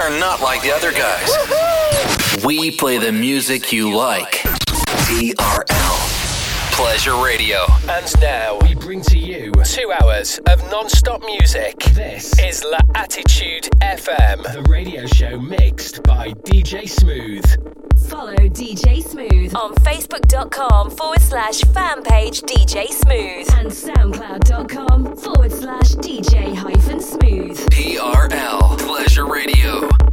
are not like the other guys. We play the music you like. TRL. Pleasure Radio. And now we bring to you two hours of non-stop music. This is La Attitude FM, the radio show mixed by DJ Smooth. Follow DJ Smooth on facebook.com forward slash fan page DJ Smooth and soundcloud.com forward slash DJ hyphen smooth. TRL Pleasure Radio.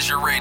Treasure Radio.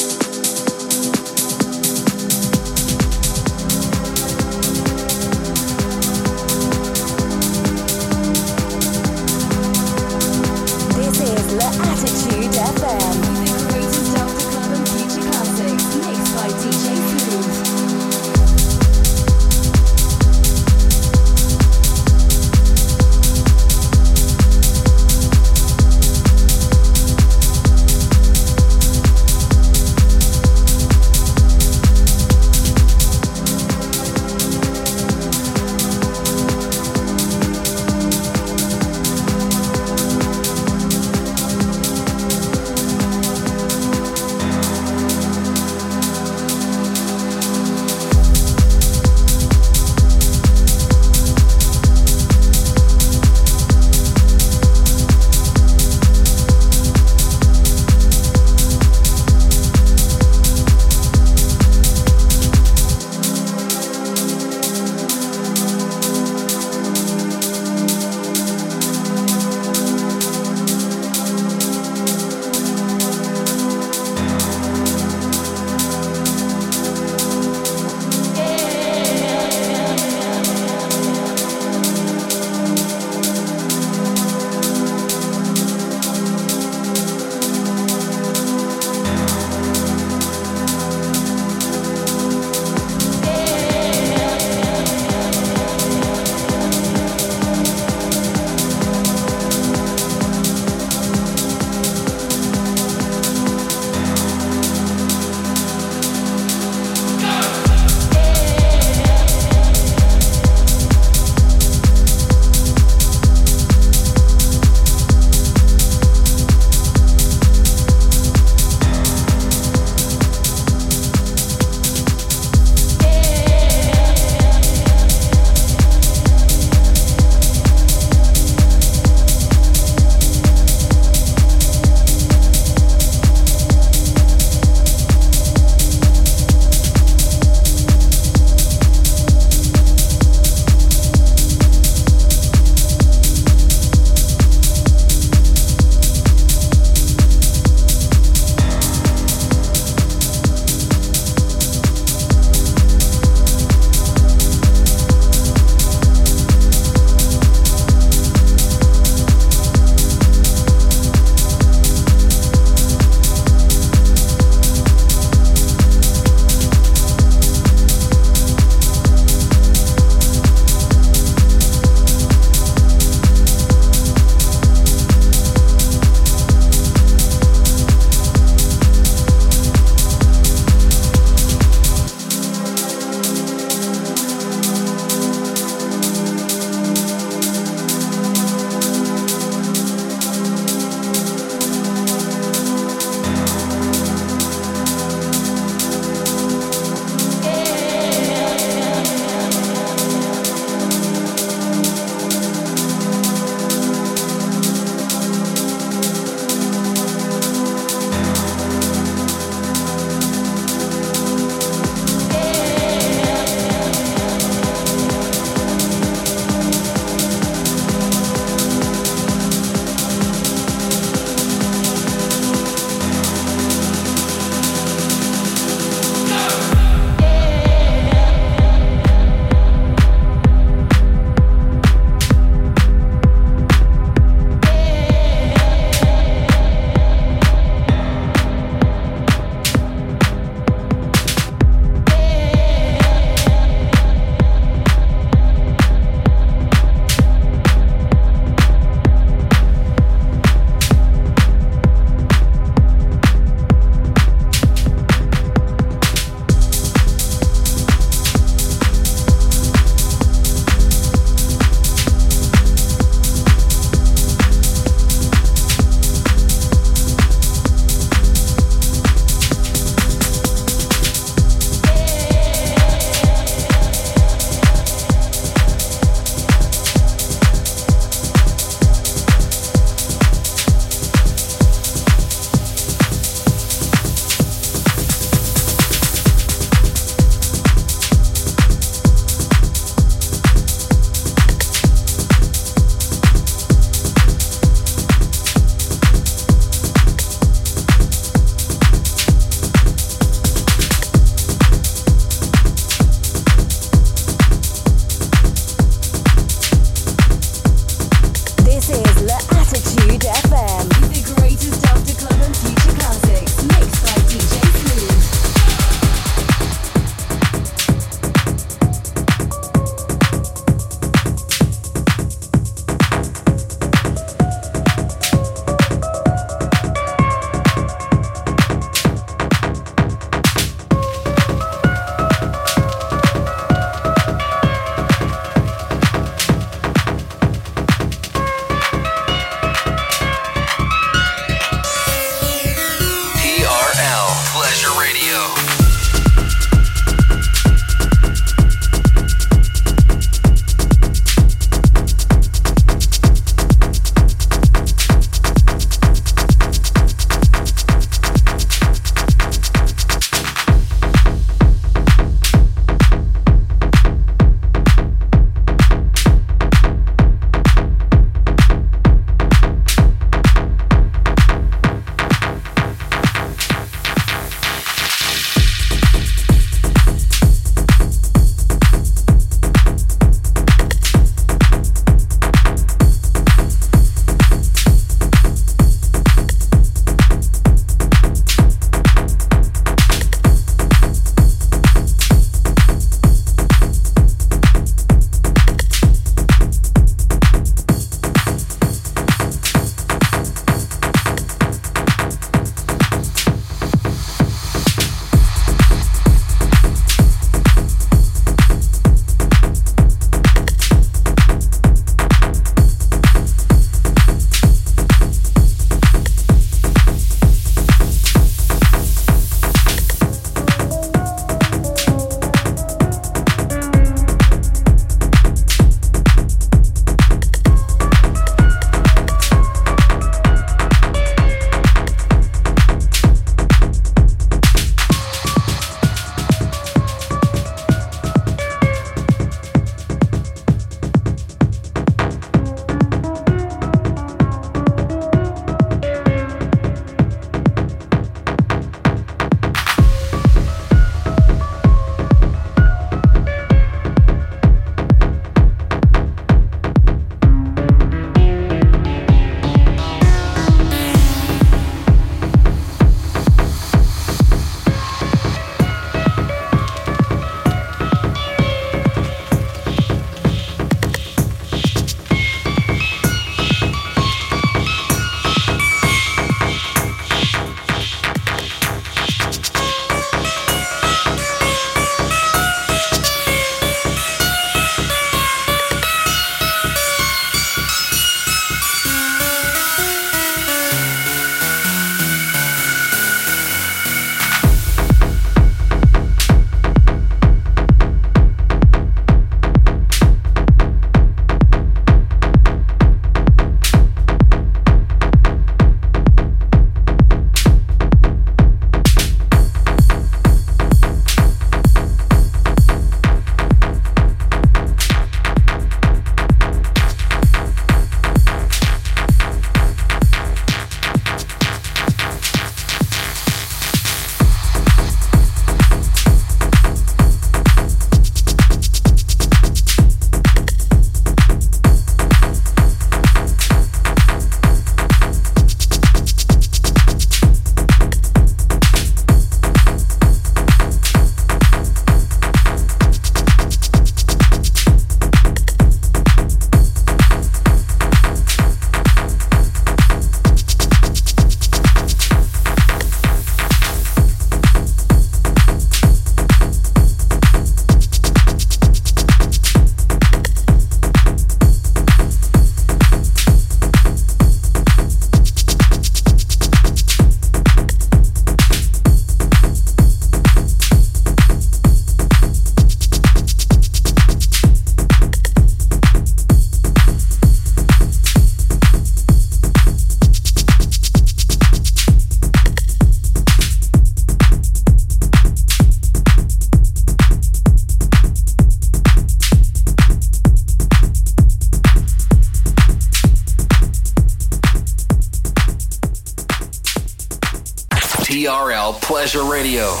Pleasure Radio.